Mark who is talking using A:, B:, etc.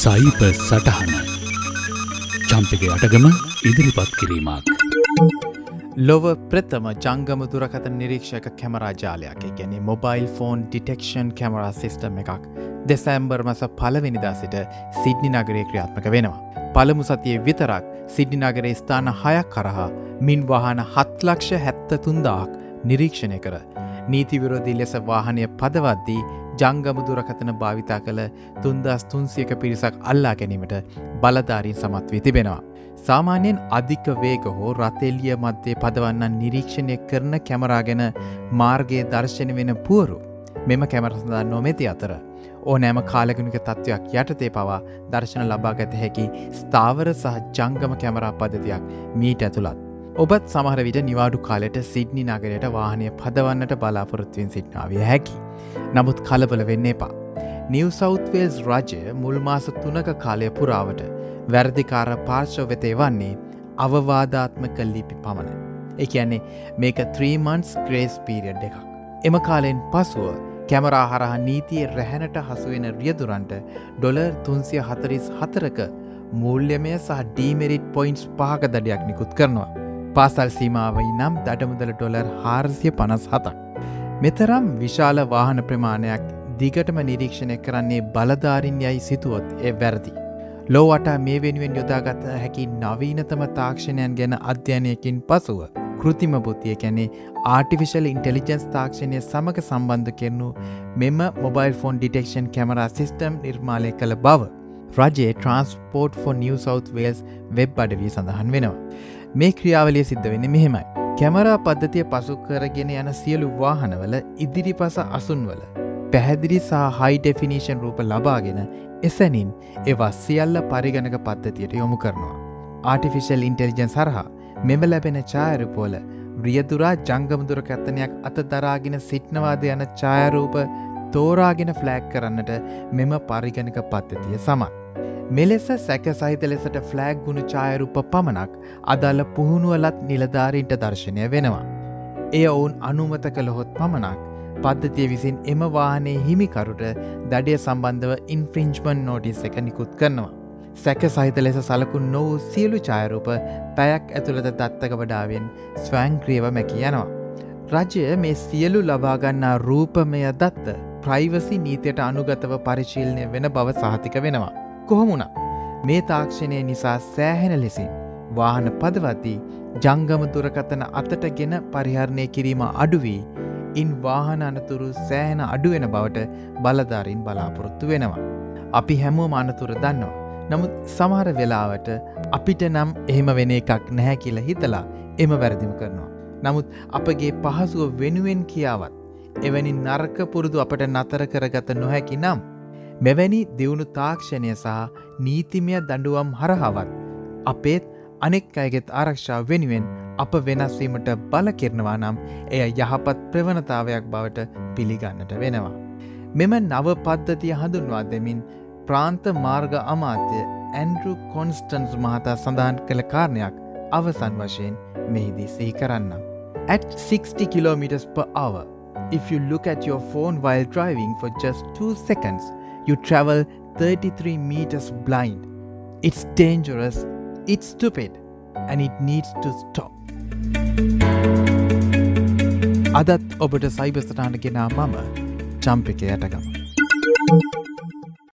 A: සයිප සටහන චම්පක අටගම ඉදිරිපත් කිරීමක්.
B: ලොව ප්‍රථම ජංගම දුරකත නිරීක්ෂක කැමරාජාලයක් ගැන mobile phone detection camera system එකක් දෙසැම්බර් මස පලවෙනිදා සිට සිඩ්නි නගරේ ක්‍රියාත්මක වෙනවා. පළමු සතිය විතරක් සිඩ්නි නගරේ ස්ථාන හයක් කරහා මින් වාහන හත්ලක්ෂ හැත්ත තුන්දාක් නිරීක්ෂණය කර. නීතිවිරෝධී ලෙස වාහනය පදවද්දී ජංගම දුරකතන භාවිතා කළ තුන්දස් තුන්සියක පිරිසක් අල්ලා ගැනීමට බලධාරීන් සමත් වී තිබෙනවා. සාමාන්‍යයෙන් අධික වේග හෝ රතෙල්ලිය මධ්‍යය පදවන්න නිරීක්ෂණය කරන කැමරාගෙන මාර්ගයේ දර්ශන වෙන පුවරු මෙම කැමරසඳා නොමැති අතර ඕනෑම කාලගනික තත්ත්වයක් යටතේ පවා දර්ශන ලබා ගත හැකි ස්ථාවර සහ ජංගම කැමරා පද්ධතියක් මීට ඇතුළත්. ඔබත් සමහර විට නිවාඩු කාලෙට සිඩ්නි නගරයට වාහනය පදවන්නට බලාපොරොත්තුවෙන් සිට්නාවිය හැකි. නමුත් කලබල වෙන්න එපා. නිව් සෞත්වේල්ස් රජය මුල්මාස තුනක කාලය පුරාවට වැරදිකාර පාර්ශව වෙතේ වන්නේ අවවාධාත්මක ලිපි පමණ. එකන්නේ මේක 3මන්ස් ග්‍රේස් පීරියඩ් එකක්. එම කාලෙන් පසුව කැමරා හරහා නීතිය රැහැනට හසුවෙන රියදුරන්ට ඩොලර් තුන්සිය හතරිස් හතරක මූල්‍යමය සහ ඩීමෙරිට් පොයින්ස් පාක දඩයක් නිකුත් කරනවා. පාසල් සීමාවයි නම් දඩමුදල ඩොලර් හාරසිය පනස් හතක්. මෙතරම් විශාල වාහන ප්‍රමාණයක් දිගටම නිරීක්ෂණය කරන්නේ බලධාරින් යයි සිතුවොත් ඒ වැරදි. ලෝවට මේ වෙනුවෙන් යොදාගත හැකි නවීනතම තාක්ෂණයන් ගැන අධ්‍යයනයකින් පසුව. කෘතිම බුද්ධිය කැනේ ආටිවිශල් ඉන්ටෙලිජන්ස් තාක්ෂණය සමඟ සම්බන්ධ කෙරනු මෙම mobile phone detection camera system නිර්මාලය කළ බව. රජයේ transport for New South Wales web අඩවී සඳහන් වෙනවා. මේ ක්‍රියාවලිය සිද්ධ වෙන මෙහෙමයි. කැමරා පද්ධතිය පසු කරගෙන යන සියලු වාහනවල ඉදිරිපස අසුන්වල. පැහැදිරි සහ හයි ඩෙෆිනිෂන් රූප ලබාගෙන එසැනින් ඒවා සියල්ල පරිගණක පද්ධතියට යොමු කරනවා. ආටිෆිශල් ඉන්ටෙලිජන් සරහා මෙම ලැබෙන ඡායරූපෝල රියදුරා ජංගමදුර කැත්තනයක් අත දරාගෙන සිට්නවාද යන ඡායරූප තෝරාගෙන ෆ්ලෑග් කරන්නට මෙම පරිගණක පද්ධතිය සමත්. මෙලෙස සැක සහිත ලෙසට ෆ්ලෑග් ගුණු ඡායරූප පමණක් අදාළ පුහුණුවලත් නිලධාරීන්ට දර්ශනය වෙනවා. එය ඔවුන් අනුමත කළහොත් පමණක් පද්ධතිය විසින් එම වාහනේ හිමිකරුට දඩිය සම්බන්ධව ඉන්ෆ්‍රිංජ්මන් නෝටිස් එක නිකුත් කරනවා. සැක සහිත ලෙස සලකුන් නොවූ සියලු ඡායරූප පැයක් ඇතුළත දත්තක වඩාවෙන් ස්වංක්‍රියව මැකි යනවා. රජය මේ සියලු ලබාගන්නා රූපමය දත්ත ප්‍රයිවසි නීතියට අනුගතව පරිශීලනය වෙන බව සහතික වෙනවා. කොහොමුණ මේ තාක්ෂණය නිසා සෑහෙන ලෙසින් වාහන පදවද්දී ජංගම දුරකතන අතට ගෙන පරිහරණය කිරීම අඩුවී ඉන් වාහන අනතුරු සෑහෙන අඩුවෙන බවට බලධාරින් බලාපොරොත්තු වෙනවා. අපි හැමෝ අනතුර දන්නවා. නමුත් සමහර වෙලාවට අපිට නම් එහෙම වෙන එකක් නැහැ කියලා හිතලා එම වැරදිම කරනවා. නමුත් අපගේ පහසුව වෙනුවෙන් කියාවත් එවැනි නර්ක පුරුදු අපට නතර කරගත නොහැකි නම් මෙවැනි දියුණු තාක්ෂණය සහ නීතිමය දඩුවම් හරහාවත් අපේත් අනෙක් අයගෙත් ආරක්ෂාව වෙනුවෙන් අප වෙනස්වීමට බල කෙරනවා නම් එය යහපත් ප්‍රවණතාවයක් බවට පිළිගන්නට වෙනවා. මෙම නව පද්ධතිය හඳුන්වා දෙමින් ප්‍රාන්ත මාර්ග අමාත්‍ය ඇන්ඩරු කොන්ස්ටන්ස් මහතා සඳහන් කළ කාරණයක් අවසන් වශයෙන් මෙහිදී සිහි කරන්නම්. At 60 kilometers per hour, if you look at your phone while driving for just 2 seconds, you travel 33 meters blind. It's dangerous, it's stupid, and it needs to stop. අදත් ඔබට සයිබස්ටාන්ට ගෙනා මම චම්පික යටගම.